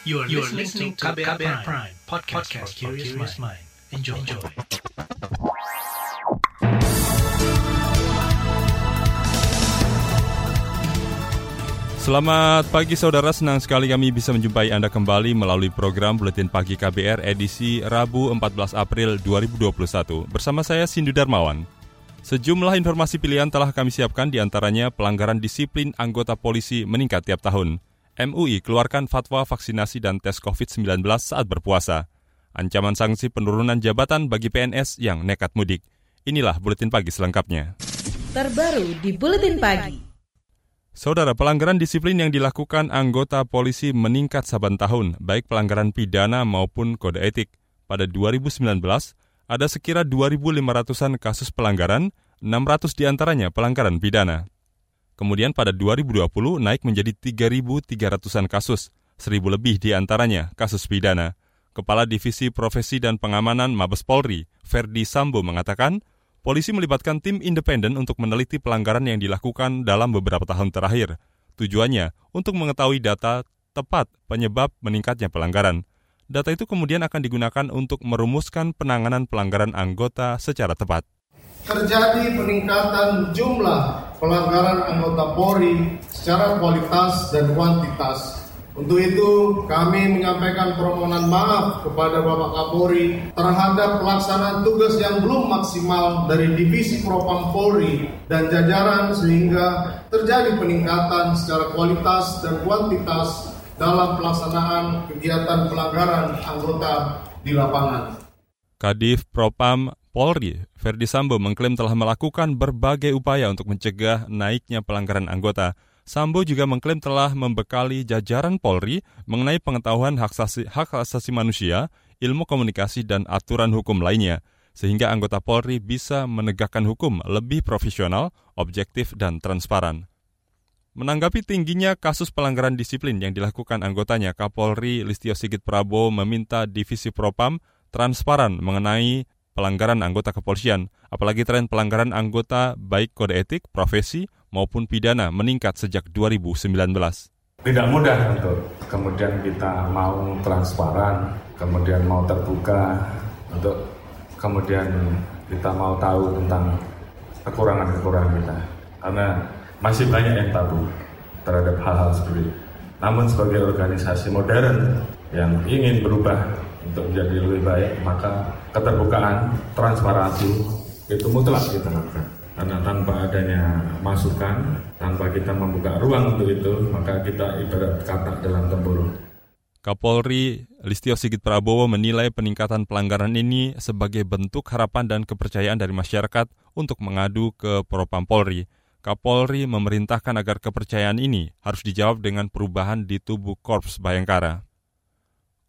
You are, you are listening to KBR, KBR Prime, Prime podcast, podcast for curious mind. Enjoy. Enjoy. Selamat pagi saudara, senang sekali kami bisa menjumpai Anda kembali melalui program Buletin Pagi KBR edisi Rabu 14 April 2021. Bersama saya Sindu Darmawan. Sejumlah informasi pilihan telah kami siapkan di antaranya pelanggaran disiplin anggota polisi meningkat tiap tahun. MUI keluarkan fatwa vaksinasi dan tes COVID-19 saat berpuasa. Ancaman sanksi penurunan jabatan bagi PNS yang nekat mudik. Inilah Buletin Pagi selengkapnya. Terbaru di Buletin Pagi. Saudara, pelanggaran disiplin yang dilakukan anggota polisi meningkat saban tahun, baik pelanggaran pidana maupun kode etik. Pada 2019, ada sekira 2.500-an kasus pelanggaran, 600 di antaranya pelanggaran pidana. Kemudian pada 2020 naik menjadi 3.300-an kasus, 1.000 lebih di antaranya kasus pidana. Kepala Divisi Profesi dan Pengamanan Mabes Polri, Ferdi Sambo mengatakan, polisi melibatkan tim independen untuk meneliti pelanggaran yang dilakukan dalam beberapa tahun terakhir. Tujuannya untuk mengetahui data tepat penyebab meningkatnya pelanggaran. Data itu kemudian akan digunakan untuk merumuskan penanganan pelanggaran anggota secara tepat terjadi peningkatan jumlah pelanggaran anggota Polri secara kualitas dan kuantitas. Untuk itu, kami menyampaikan permohonan maaf kepada Bapak Kapolri terhadap pelaksanaan tugas yang belum maksimal dari Divisi Propam Polri dan jajaran sehingga terjadi peningkatan secara kualitas dan kuantitas dalam pelaksanaan kegiatan pelanggaran anggota di lapangan. Kadif Propam Polri, Verdi Sambo mengklaim telah melakukan berbagai upaya untuk mencegah naiknya pelanggaran anggota. Sambo juga mengklaim telah membekali jajaran Polri mengenai pengetahuan hak asasi, hak asasi manusia, ilmu komunikasi, dan aturan hukum lainnya, sehingga anggota Polri bisa menegakkan hukum lebih profesional, objektif, dan transparan. Menanggapi tingginya kasus pelanggaran disiplin yang dilakukan anggotanya, Kapolri Listio Sigit Prabowo meminta Divisi Propam transparan mengenai pelanggaran anggota kepolisian, apalagi tren pelanggaran anggota baik kode etik, profesi, maupun pidana meningkat sejak 2019. Tidak mudah untuk kemudian kita mau transparan, kemudian mau terbuka, untuk kemudian kita mau tahu tentang kekurangan-kekurangan kita. Karena masih banyak yang tabu terhadap hal-hal seperti itu. Namun sebagai organisasi modern yang ingin berubah untuk menjadi lebih baik, maka keterbukaan, transparansi itu mutlak kita lakukan. Karena tanpa adanya masukan, tanpa kita membuka ruang untuk itu, maka kita ibarat kata dalam tempurung. Kapolri Listio Sigit Prabowo menilai peningkatan pelanggaran ini sebagai bentuk harapan dan kepercayaan dari masyarakat untuk mengadu ke Propam Polri. Kapolri memerintahkan agar kepercayaan ini harus dijawab dengan perubahan di tubuh Korps Bayangkara.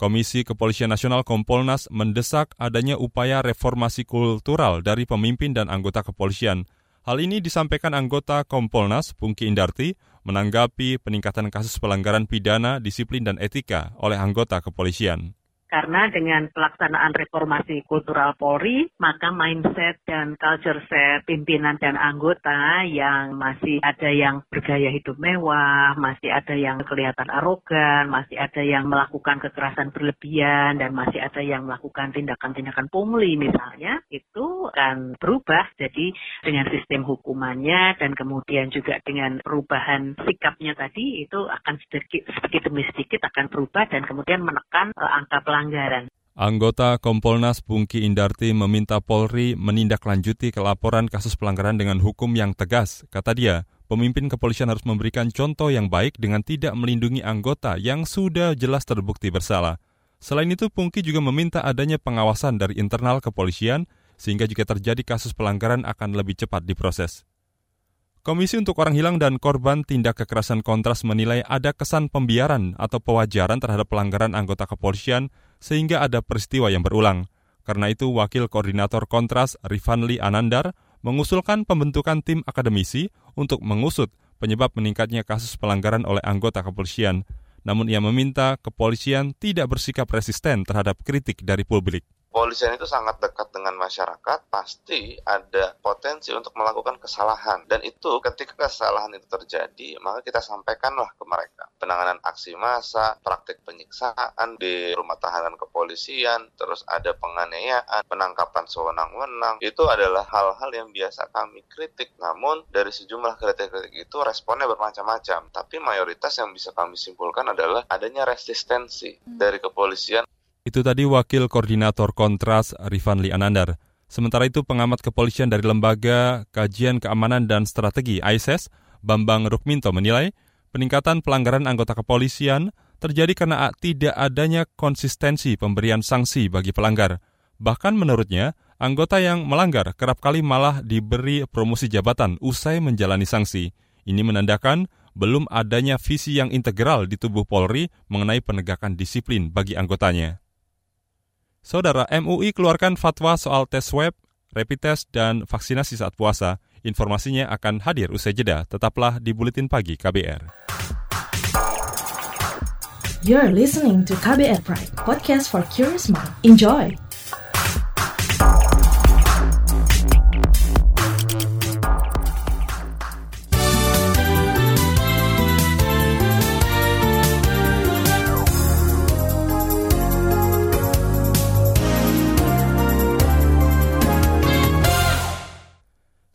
Komisi Kepolisian Nasional Kompolnas mendesak adanya upaya reformasi kultural dari pemimpin dan anggota kepolisian. Hal ini disampaikan anggota Kompolnas, Pungki Indarti, menanggapi peningkatan kasus pelanggaran pidana, disiplin, dan etika oleh anggota kepolisian. Karena dengan pelaksanaan reformasi kultural Polri, maka mindset dan culture set pimpinan dan anggota yang masih ada yang bergaya hidup mewah, masih ada yang kelihatan arogan, masih ada yang melakukan kekerasan berlebihan, dan masih ada yang melakukan tindakan-tindakan pungli misalnya, itu akan berubah. Jadi dengan sistem hukumannya dan kemudian juga dengan perubahan sikapnya tadi, itu akan sedikit, sedikit demi sedikit akan berubah dan kemudian menekan uh, angka pelanggaran pelanggaran. Anggota Kompolnas Pungki Indarti meminta Polri menindaklanjuti kelaporan kasus pelanggaran dengan hukum yang tegas. Kata dia, pemimpin kepolisian harus memberikan contoh yang baik dengan tidak melindungi anggota yang sudah jelas terbukti bersalah. Selain itu, Pungki juga meminta adanya pengawasan dari internal kepolisian sehingga jika terjadi kasus pelanggaran akan lebih cepat diproses. Komisi untuk Orang Hilang dan Korban Tindak Kekerasan Kontras menilai ada kesan pembiaran atau pewajaran terhadap pelanggaran anggota kepolisian sehingga ada peristiwa yang berulang. Karena itu, Wakil Koordinator Kontras Rifanli Anandar mengusulkan pembentukan tim akademisi untuk mengusut penyebab meningkatnya kasus pelanggaran oleh anggota kepolisian. Namun ia meminta kepolisian tidak bersikap resisten terhadap kritik dari publik. Polisian itu sangat dekat dengan masyarakat, pasti ada potensi untuk melakukan kesalahan. Dan itu ketika kesalahan itu terjadi, maka kita sampaikanlah ke mereka. Penanganan aksi massa, praktik penyiksaan di rumah tahanan kepolisian, terus ada penganiayaan, penangkapan sewenang-wenang. Itu adalah hal-hal yang biasa kami kritik. Namun dari sejumlah kritik-kritik itu responnya bermacam-macam. Tapi mayoritas yang bisa kami simpulkan adalah adanya resistensi dari kepolisian itu tadi Wakil Koordinator Kontras Rifanli Anandar. Sementara itu pengamat kepolisian dari Lembaga Kajian Keamanan dan Strategi ISIS, Bambang Rukminto menilai peningkatan pelanggaran anggota kepolisian terjadi karena tidak adanya konsistensi pemberian sanksi bagi pelanggar. Bahkan menurutnya, anggota yang melanggar kerap kali malah diberi promosi jabatan usai menjalani sanksi. Ini menandakan belum adanya visi yang integral di tubuh Polri mengenai penegakan disiplin bagi anggotanya. Saudara MUI keluarkan fatwa soal tes swab, rapid test, dan vaksinasi saat puasa. Informasinya akan hadir usai jeda. Tetaplah di Buletin Pagi KBR. You're listening to KBR Pride, podcast for curious mind. Enjoy!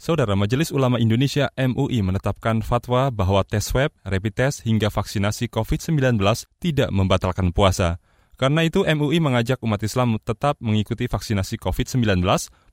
Saudara Majelis Ulama Indonesia MUI menetapkan fatwa bahwa tes swab, rapid test, hingga vaksinasi COVID-19 tidak membatalkan puasa. Karena itu MUI mengajak umat Islam tetap mengikuti vaksinasi COVID-19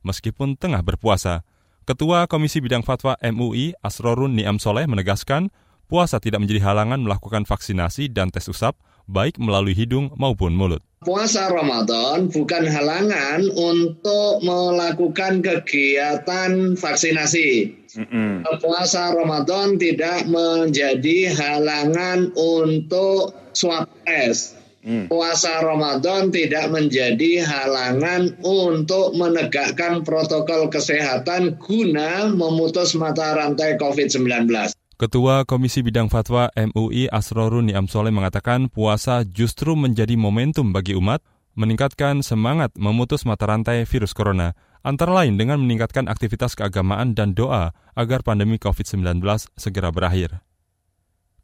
meskipun tengah berpuasa. Ketua Komisi Bidang Fatwa MUI Asrorun Niam Soleh menegaskan, puasa tidak menjadi halangan melakukan vaksinasi dan tes usap, baik melalui hidung maupun mulut puasa Ramadan bukan halangan untuk melakukan kegiatan vaksinasi. Mm-hmm. Puasa Ramadan tidak menjadi halangan untuk swab test. Mm. Puasa Ramadan tidak menjadi halangan untuk menegakkan protokol kesehatan guna memutus mata rantai COVID-19. Ketua Komisi Bidang Fatwa MUI Asrorun Niam Soleh mengatakan puasa justru menjadi momentum bagi umat meningkatkan semangat memutus mata rantai virus corona, antara lain dengan meningkatkan aktivitas keagamaan dan doa agar pandemi COVID-19 segera berakhir.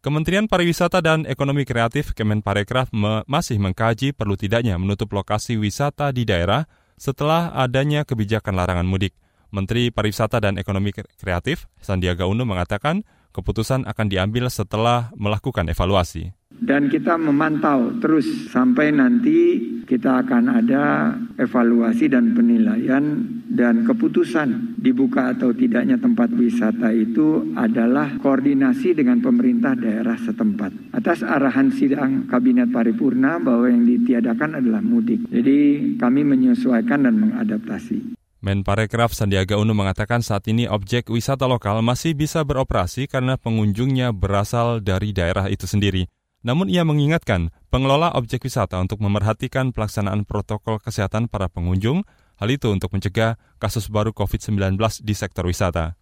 Kementerian Pariwisata dan Ekonomi Kreatif Kemenparekraf me masih mengkaji perlu tidaknya menutup lokasi wisata di daerah setelah adanya kebijakan larangan mudik. Menteri Pariwisata dan Ekonomi Kreatif Sandiaga Uno mengatakan Keputusan akan diambil setelah melakukan evaluasi. Dan kita memantau terus sampai nanti kita akan ada evaluasi dan penilaian dan keputusan dibuka atau tidaknya tempat wisata itu adalah koordinasi dengan pemerintah daerah setempat. Atas arahan sidang Kabinet Paripurna bahwa yang ditiadakan adalah mudik. Jadi kami menyesuaikan dan mengadaptasi. Menparekraf Sandiaga Uno mengatakan saat ini objek wisata lokal masih bisa beroperasi karena pengunjungnya berasal dari daerah itu sendiri. Namun ia mengingatkan pengelola objek wisata untuk memerhatikan pelaksanaan protokol kesehatan para pengunjung, hal itu untuk mencegah kasus baru COVID-19 di sektor wisata.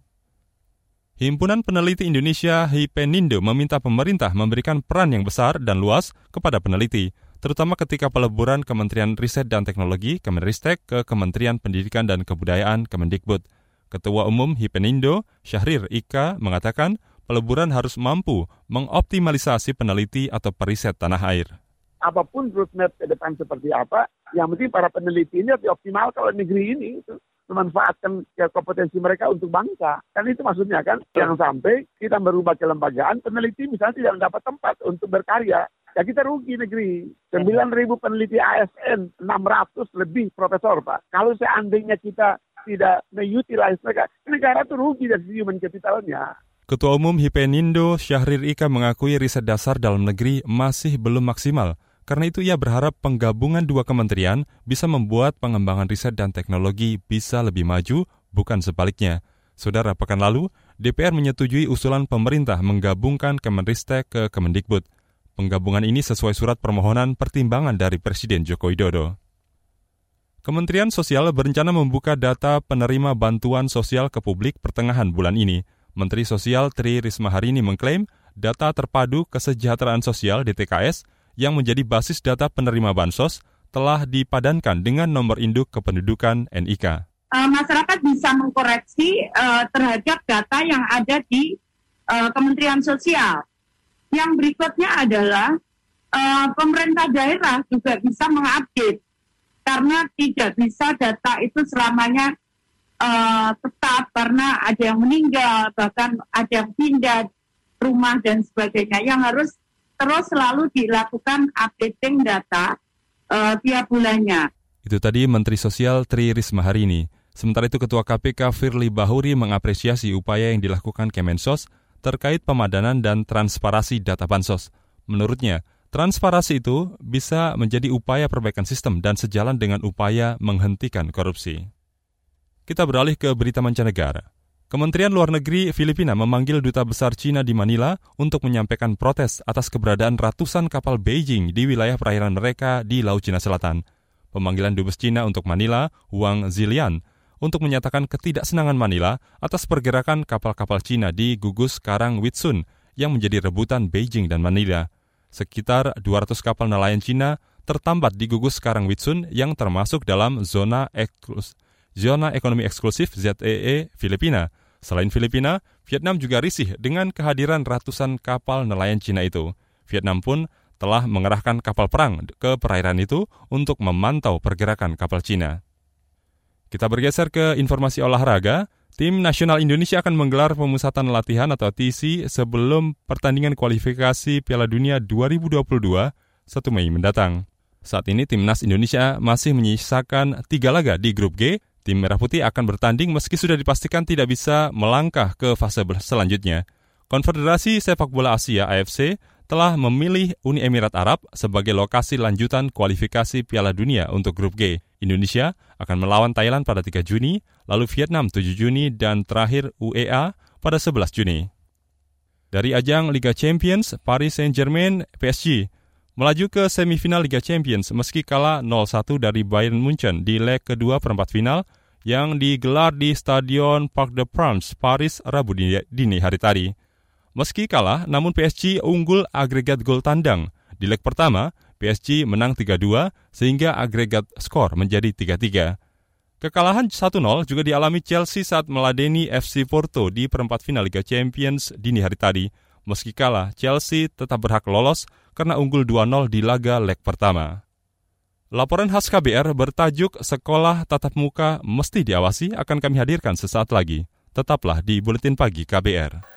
Himpunan Peneliti Indonesia HIPENINDO meminta pemerintah memberikan peran yang besar dan luas kepada peneliti terutama ketika peleburan Kementerian Riset dan Teknologi Kemenristek ke Kementerian Pendidikan dan Kebudayaan Kemendikbud. Ketua Umum Hipenindo, Syahrir Ika, mengatakan peleburan harus mampu mengoptimalisasi peneliti atau periset tanah air. Apa pun roadmap ke depan seperti apa, yang penting para peneliti ini harus optimal kalau negeri ini itu memanfaatkan ya, kompetensi mereka untuk bangsa. Kan itu maksudnya kan, yang sampai kita merubah kelembagaan, peneliti misalnya tidak mendapat tempat untuk berkarya ya kita rugi negeri. 9 ribu peneliti ASN, 600 lebih profesor Pak. Kalau seandainya kita tidak mengutilize mereka, negara itu rugi dari human capitalnya. Ketua Umum Hipenindo Syahrir Ika mengakui riset dasar dalam negeri masih belum maksimal. Karena itu ia berharap penggabungan dua kementerian bisa membuat pengembangan riset dan teknologi bisa lebih maju, bukan sebaliknya. Saudara, pekan lalu, DPR menyetujui usulan pemerintah menggabungkan Kemenristek ke Kemendikbud. Penggabungan ini sesuai surat permohonan pertimbangan dari Presiden Joko Widodo. Kementerian Sosial berencana membuka data penerima bantuan sosial ke publik pertengahan bulan ini. Menteri Sosial Tri Risma hari ini mengklaim data terpadu kesejahteraan sosial DTKS yang menjadi basis data penerima bansos telah dipadankan dengan nomor induk kependudukan NIK. Uh, masyarakat bisa mengkoreksi uh, terhadap data yang ada di uh, Kementerian Sosial. Yang berikutnya adalah uh, pemerintah daerah juga bisa mengupdate karena tidak bisa data itu selamanya uh, tetap karena ada yang meninggal bahkan ada yang pindah rumah dan sebagainya yang harus terus selalu dilakukan updating data uh, tiap bulannya. Itu tadi Menteri Sosial Tri Risma hari ini. Sementara itu Ketua KPK Firly Bahuri mengapresiasi upaya yang dilakukan Kemensos terkait pemadanan dan transparasi data bansos. Menurutnya, transparasi itu bisa menjadi upaya perbaikan sistem dan sejalan dengan upaya menghentikan korupsi. Kita beralih ke berita mancanegara. Kementerian Luar Negeri Filipina memanggil Duta Besar Cina di Manila untuk menyampaikan protes atas keberadaan ratusan kapal Beijing di wilayah perairan mereka di Laut Cina Selatan. Pemanggilan Dubes Cina untuk Manila, Wang Zilian, untuk menyatakan ketidaksenangan Manila atas pergerakan kapal-kapal Cina di gugus Karang Witsun yang menjadi rebutan Beijing dan Manila. Sekitar 200 kapal nelayan Cina tertambat di gugus Karang Witsun yang termasuk dalam zona eklus, zona ekonomi eksklusif ZEE e Filipina. Selain Filipina, Vietnam juga risih dengan kehadiran ratusan kapal nelayan Cina itu. Vietnam pun telah mengerahkan kapal perang ke perairan itu untuk memantau pergerakan kapal Cina. Kita bergeser ke informasi olahraga. Tim nasional Indonesia akan menggelar pemusatan latihan atau TC sebelum pertandingan kualifikasi Piala Dunia 2022 1 Mei mendatang. Saat ini timnas Indonesia masih menyisakan tiga laga di grup G. Tim Merah Putih akan bertanding meski sudah dipastikan tidak bisa melangkah ke fase selanjutnya. Konfederasi Sepak Bola Asia AFC telah memilih Uni Emirat Arab sebagai lokasi lanjutan kualifikasi Piala Dunia untuk grup G. Indonesia akan melawan Thailand pada 3 Juni, lalu Vietnam 7 Juni, dan terakhir UEA pada 11 Juni. Dari ajang Liga Champions, Paris Saint-Germain PSG melaju ke semifinal Liga Champions meski kalah 0-1 dari Bayern Munchen di leg kedua perempat final yang digelar di Stadion Parc des Princes, Paris, Rabu dini hari tadi. Meski kalah, namun PSG unggul agregat gol tandang. Di leg pertama, PSG menang 3-2 sehingga agregat skor menjadi 3-3. Kekalahan 1-0 juga dialami Chelsea saat meladeni FC Porto di perempat final Liga Champions dini hari tadi. Meski kalah, Chelsea tetap berhak lolos karena unggul 2-0 di laga leg pertama. Laporan khas KBR bertajuk Sekolah Tatap Muka Mesti Diawasi akan kami hadirkan sesaat lagi. Tetaplah di Buletin Pagi KBR.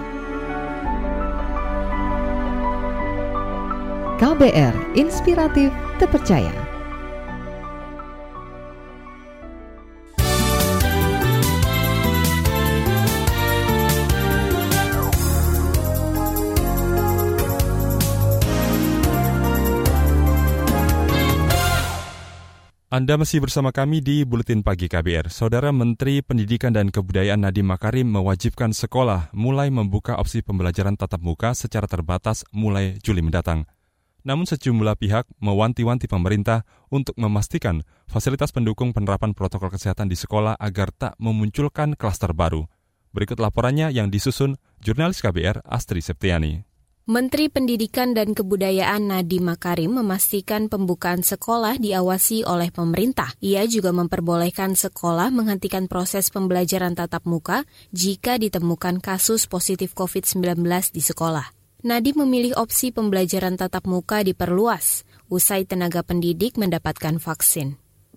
KBR Inspiratif Terpercaya. Anda masih bersama kami di Buletin Pagi KBR. Saudara Menteri Pendidikan dan Kebudayaan Nadiem Makarim mewajibkan sekolah mulai membuka opsi pembelajaran tatap muka secara terbatas mulai Juli mendatang. Namun sejumlah pihak mewanti-wanti pemerintah untuk memastikan fasilitas pendukung penerapan protokol kesehatan di sekolah agar tak memunculkan klaster baru. Berikut laporannya yang disusun jurnalis KBR Astri Septiani. Menteri Pendidikan dan Kebudayaan Nadiem Makarim memastikan pembukaan sekolah diawasi oleh pemerintah. Ia juga memperbolehkan sekolah menghentikan proses pembelajaran tatap muka jika ditemukan kasus positif COVID-19 di sekolah. Nadiem memilih opsi pembelajaran tatap muka diperluas usai tenaga pendidik mendapatkan vaksin.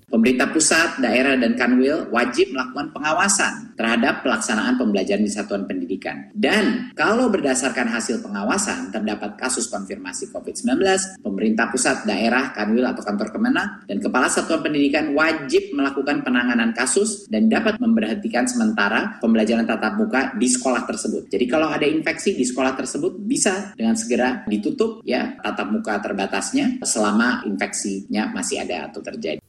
Pemerintah pusat, daerah, dan kanwil wajib melakukan pengawasan terhadap pelaksanaan pembelajaran di satuan pendidikan. Dan kalau berdasarkan hasil pengawasan terdapat kasus konfirmasi COVID-19, pemerintah pusat, daerah, kanwil, atau kantor kemenang, dan kepala satuan pendidikan wajib melakukan penanganan kasus dan dapat memberhentikan sementara pembelajaran tatap muka di sekolah tersebut. Jadi kalau ada infeksi di sekolah tersebut bisa dengan segera ditutup ya tatap muka terbatasnya selama infeksinya masih ada atau terjadi.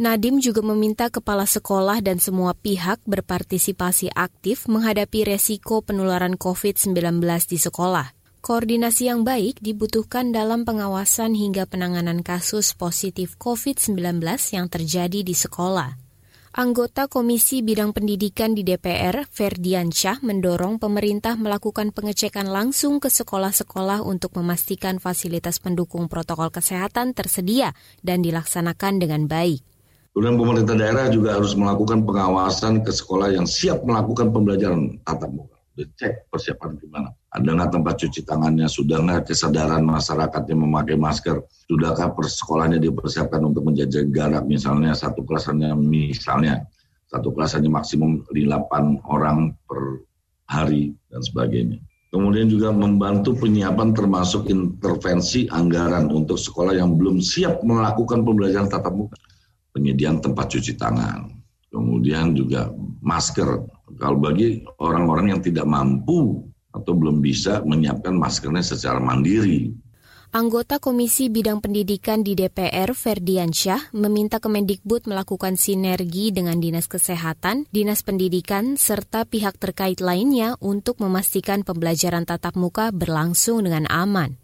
Nadim juga meminta kepala sekolah dan semua pihak berpartisipasi aktif menghadapi resiko penularan COVID-19 di sekolah. Koordinasi yang baik dibutuhkan dalam pengawasan hingga penanganan kasus positif COVID-19 yang terjadi di sekolah. Anggota Komisi Bidang Pendidikan di DPR, Ferdiansyah, mendorong pemerintah melakukan pengecekan langsung ke sekolah-sekolah untuk memastikan fasilitas pendukung protokol kesehatan tersedia dan dilaksanakan dengan baik. Kemudian pemerintah daerah juga harus melakukan pengawasan ke sekolah yang siap melakukan pembelajaran tatap muka. Cek persiapan gimana. Ada nggak tempat cuci tangannya? Sudah nggak kesadaran masyarakatnya memakai masker? Sudahkah persekolahnya dipersiapkan untuk menjaga jarak? Misalnya satu kelasannya misalnya satu kelasannya maksimum 8 orang per hari dan sebagainya. Kemudian juga membantu penyiapan termasuk intervensi anggaran untuk sekolah yang belum siap melakukan pembelajaran tatap muka penyediaan tempat cuci tangan, kemudian juga masker. Kalau bagi orang-orang yang tidak mampu atau belum bisa menyiapkan maskernya secara mandiri. Anggota Komisi Bidang Pendidikan di DPR, Ferdiansyah, meminta Kemendikbud melakukan sinergi dengan Dinas Kesehatan, Dinas Pendidikan, serta pihak terkait lainnya untuk memastikan pembelajaran tatap muka berlangsung dengan aman.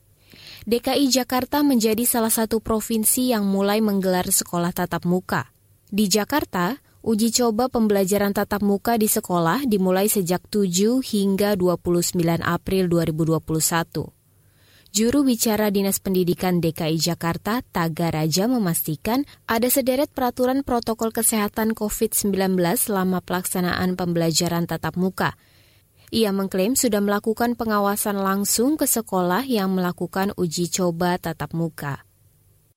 DKI Jakarta menjadi salah satu provinsi yang mulai menggelar sekolah tatap muka. Di Jakarta, uji coba pembelajaran tatap muka di sekolah dimulai sejak 7 hingga 29 April 2021. Juru bicara Dinas Pendidikan DKI Jakarta, Taga Raja memastikan ada sederet peraturan protokol kesehatan COVID-19 selama pelaksanaan pembelajaran tatap muka – ia mengklaim sudah melakukan pengawasan langsung ke sekolah yang melakukan uji coba tatap muka.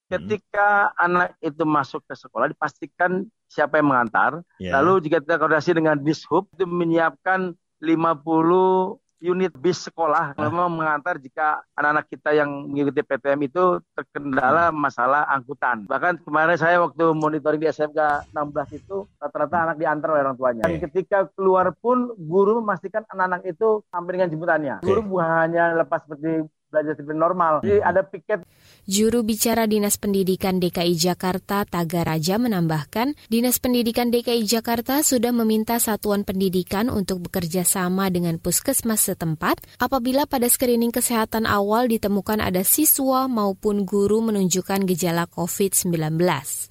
Ketika anak itu masuk ke sekolah, dipastikan siapa yang mengantar. Yeah. Lalu jika kita koordinasi dengan Dishub, itu menyiapkan 50 unit bis sekolah ah. memang mengantar jika anak-anak kita yang mengikuti PTM itu terkendala hmm. masalah angkutan. Bahkan kemarin saya waktu monitoring di SMK 16 itu rata-rata anak diantar oleh orang tuanya. Dan ketika keluar pun guru memastikan anak-anak itu sampai dengan jemputannya. Guru bukan hanya lepas seperti belajar seperti normal. Jadi hmm. ada piket. Juru bicara Dinas Pendidikan DKI Jakarta Tagaraja menambahkan, Dinas Pendidikan DKI Jakarta sudah meminta satuan pendidikan untuk bekerja sama dengan puskesmas setempat apabila pada screening kesehatan awal ditemukan ada siswa maupun guru menunjukkan gejala COVID-19.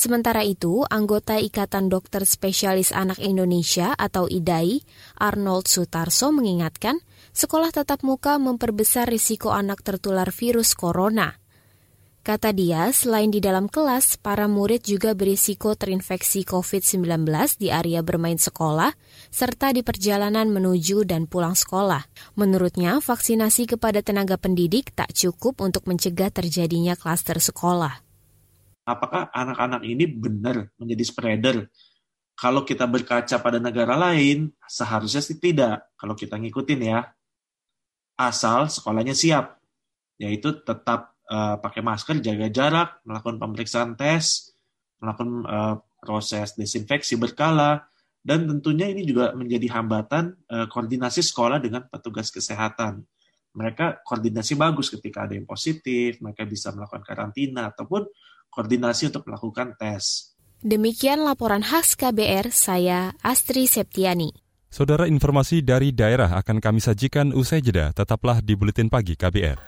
Sementara itu, anggota Ikatan Dokter Spesialis Anak Indonesia atau IDAI, Arnold Sutarso mengingatkan, sekolah tatap muka memperbesar risiko anak tertular virus corona. Kata dia, selain di dalam kelas, para murid juga berisiko terinfeksi COVID-19 di area bermain sekolah, serta di perjalanan menuju dan pulang sekolah. Menurutnya, vaksinasi kepada tenaga pendidik tak cukup untuk mencegah terjadinya klaster sekolah apakah anak-anak ini benar menjadi spreader? Kalau kita berkaca pada negara lain, seharusnya sih tidak. Kalau kita ngikutin ya, asal sekolahnya siap, yaitu tetap uh, pakai masker, jaga jarak, melakukan pemeriksaan tes, melakukan uh, proses desinfeksi berkala, dan tentunya ini juga menjadi hambatan uh, koordinasi sekolah dengan petugas kesehatan. Mereka koordinasi bagus ketika ada yang positif, mereka bisa melakukan karantina ataupun koordinasi untuk melakukan tes. Demikian laporan khas KBR, saya Astri Septiani. Saudara informasi dari daerah akan kami sajikan usai jeda, tetaplah di Buletin Pagi KBR.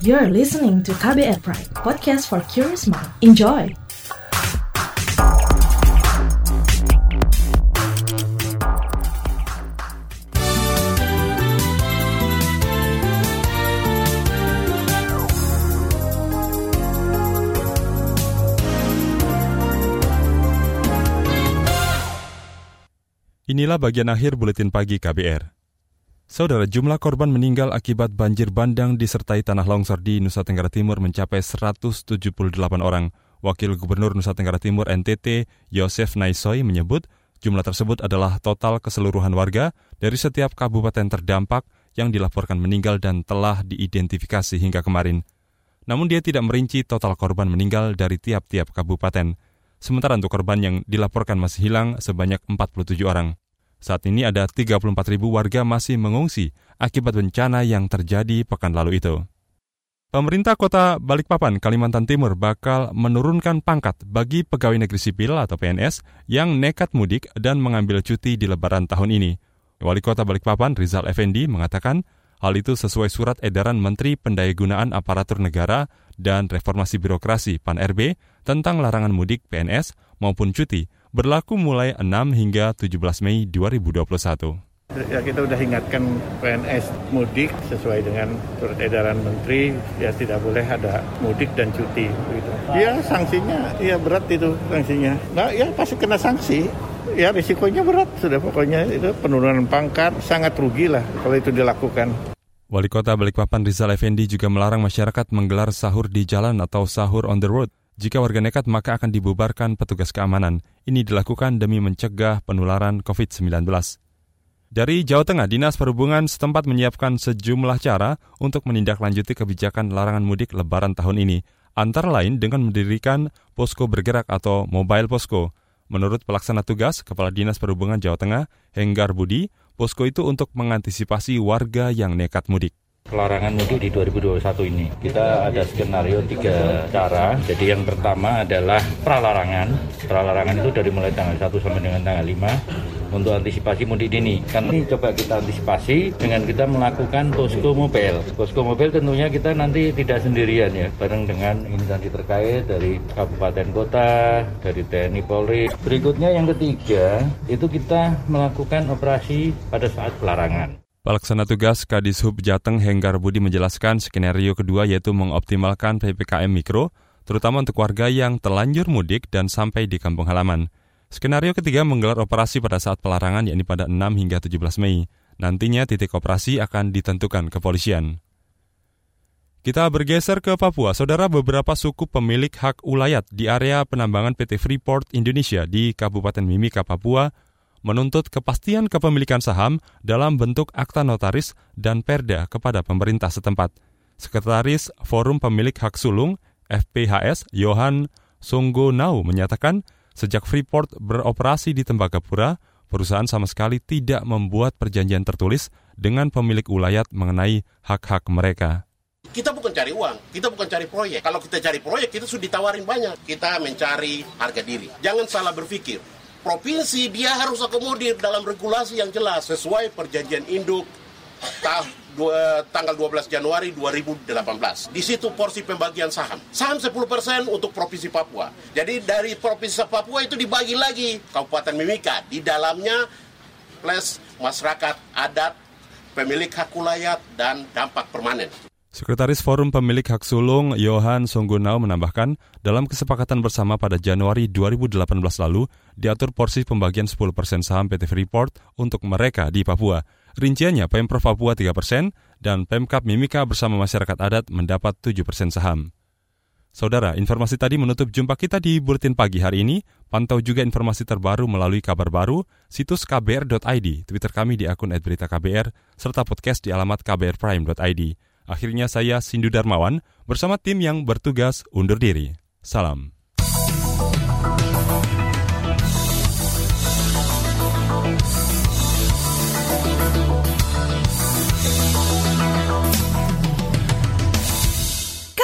You're listening to KBR Pride, podcast for curious mind. Enjoy! Inilah bagian akhir buletin pagi KBR. Saudara, jumlah korban meninggal akibat banjir bandang disertai tanah longsor di Nusa Tenggara Timur mencapai 178 orang. Wakil Gubernur Nusa Tenggara Timur NTT, Yosef Naisoy menyebut jumlah tersebut adalah total keseluruhan warga dari setiap kabupaten terdampak yang dilaporkan meninggal dan telah diidentifikasi hingga kemarin. Namun dia tidak merinci total korban meninggal dari tiap-tiap kabupaten. Sementara untuk korban yang dilaporkan masih hilang sebanyak 47 orang. Saat ini ada 34 ribu warga masih mengungsi akibat bencana yang terjadi pekan lalu itu. Pemerintah kota Balikpapan, Kalimantan Timur bakal menurunkan pangkat bagi pegawai negeri sipil atau PNS yang nekat mudik dan mengambil cuti di lebaran tahun ini. Wali Kota Balikpapan, Rizal Effendi, mengatakan hal itu sesuai surat edaran Menteri Pendayagunaan Aparatur Negara dan Reformasi Birokrasi PAN-RB tentang larangan mudik PNS maupun cuti berlaku mulai 6 hingga 17 Mei 2021. Ya kita sudah ingatkan PNS mudik sesuai dengan surat edaran menteri ya tidak boleh ada mudik dan cuti begitu. Ya sanksinya ya berat itu sanksinya. Nah ya pasti kena sanksi. Ya risikonya berat sudah pokoknya itu penurunan pangkat sangat rugi lah kalau itu dilakukan. Wali Kota Balikpapan Rizal Effendi juga melarang masyarakat menggelar sahur di jalan atau sahur on the road jika warga nekat maka akan dibubarkan petugas keamanan. Ini dilakukan demi mencegah penularan COVID-19. Dari Jawa Tengah, Dinas Perhubungan setempat menyiapkan sejumlah cara untuk menindaklanjuti kebijakan larangan mudik lebaran tahun ini, antara lain dengan mendirikan posko bergerak atau mobile posko. Menurut pelaksana tugas Kepala Dinas Perhubungan Jawa Tengah, Henggar Budi, posko itu untuk mengantisipasi warga yang nekat mudik pelarangan mudik di 2021 ini. Kita ada skenario tiga cara. Jadi yang pertama adalah pralarangan. Pralarangan itu dari mulai tanggal 1 sampai dengan tanggal 5 untuk antisipasi mudik dini. Kan ini coba kita antisipasi dengan kita melakukan posko mobile. Posko mobile tentunya kita nanti tidak sendirian ya, bareng dengan instansi terkait dari kabupaten kota, dari TNI Polri. Berikutnya yang ketiga, itu kita melakukan operasi pada saat pelarangan. Pelaksana tugas Kadis Hub Jateng Henggar Budi menjelaskan skenario kedua yaitu mengoptimalkan PPKM Mikro, terutama untuk warga yang telanjur mudik dan sampai di kampung halaman. Skenario ketiga menggelar operasi pada saat pelarangan yakni pada 6 hingga 17 Mei. Nantinya titik operasi akan ditentukan kepolisian. Kita bergeser ke Papua. Saudara beberapa suku pemilik hak ulayat di area penambangan PT Freeport Indonesia di Kabupaten Mimika, Papua menuntut kepastian kepemilikan saham dalam bentuk akta notaris dan perda kepada pemerintah setempat. Sekretaris Forum Pemilik Hak Sulung, FPHS, Johan Songgonau menyatakan, sejak Freeport beroperasi di Tembagapura, perusahaan sama sekali tidak membuat perjanjian tertulis dengan pemilik ulayat mengenai hak-hak mereka. Kita bukan cari uang, kita bukan cari proyek. Kalau kita cari proyek, kita sudah ditawarin banyak. Kita mencari harga diri. Jangan salah berpikir provinsi dia harus akomodir dalam regulasi yang jelas sesuai perjanjian induk dua, tanggal 12 Januari 2018. Di situ porsi pembagian saham. Saham 10% untuk Provinsi Papua. Jadi dari Provinsi Papua itu dibagi lagi Kabupaten Mimika. Di dalamnya plus masyarakat adat, pemilik hak kulayat, dan dampak permanen. Sekretaris Forum Pemilik Hak Sulung, Johan Songgunau menambahkan, dalam kesepakatan bersama pada Januari 2018 lalu, diatur porsi pembagian 10% saham PT Freeport untuk mereka di Papua. Rinciannya, Pemprov Papua 3% dan Pemkap Mimika bersama masyarakat adat mendapat 7% saham. Saudara, informasi tadi menutup jumpa kita di Buletin Pagi hari ini. Pantau juga informasi terbaru melalui kabar baru, situs kbr.id, Twitter kami di akun @beritaKBR, serta podcast di alamat kbrprime.id. Akhirnya saya Sindu Darmawan bersama tim yang bertugas undur diri. Salam.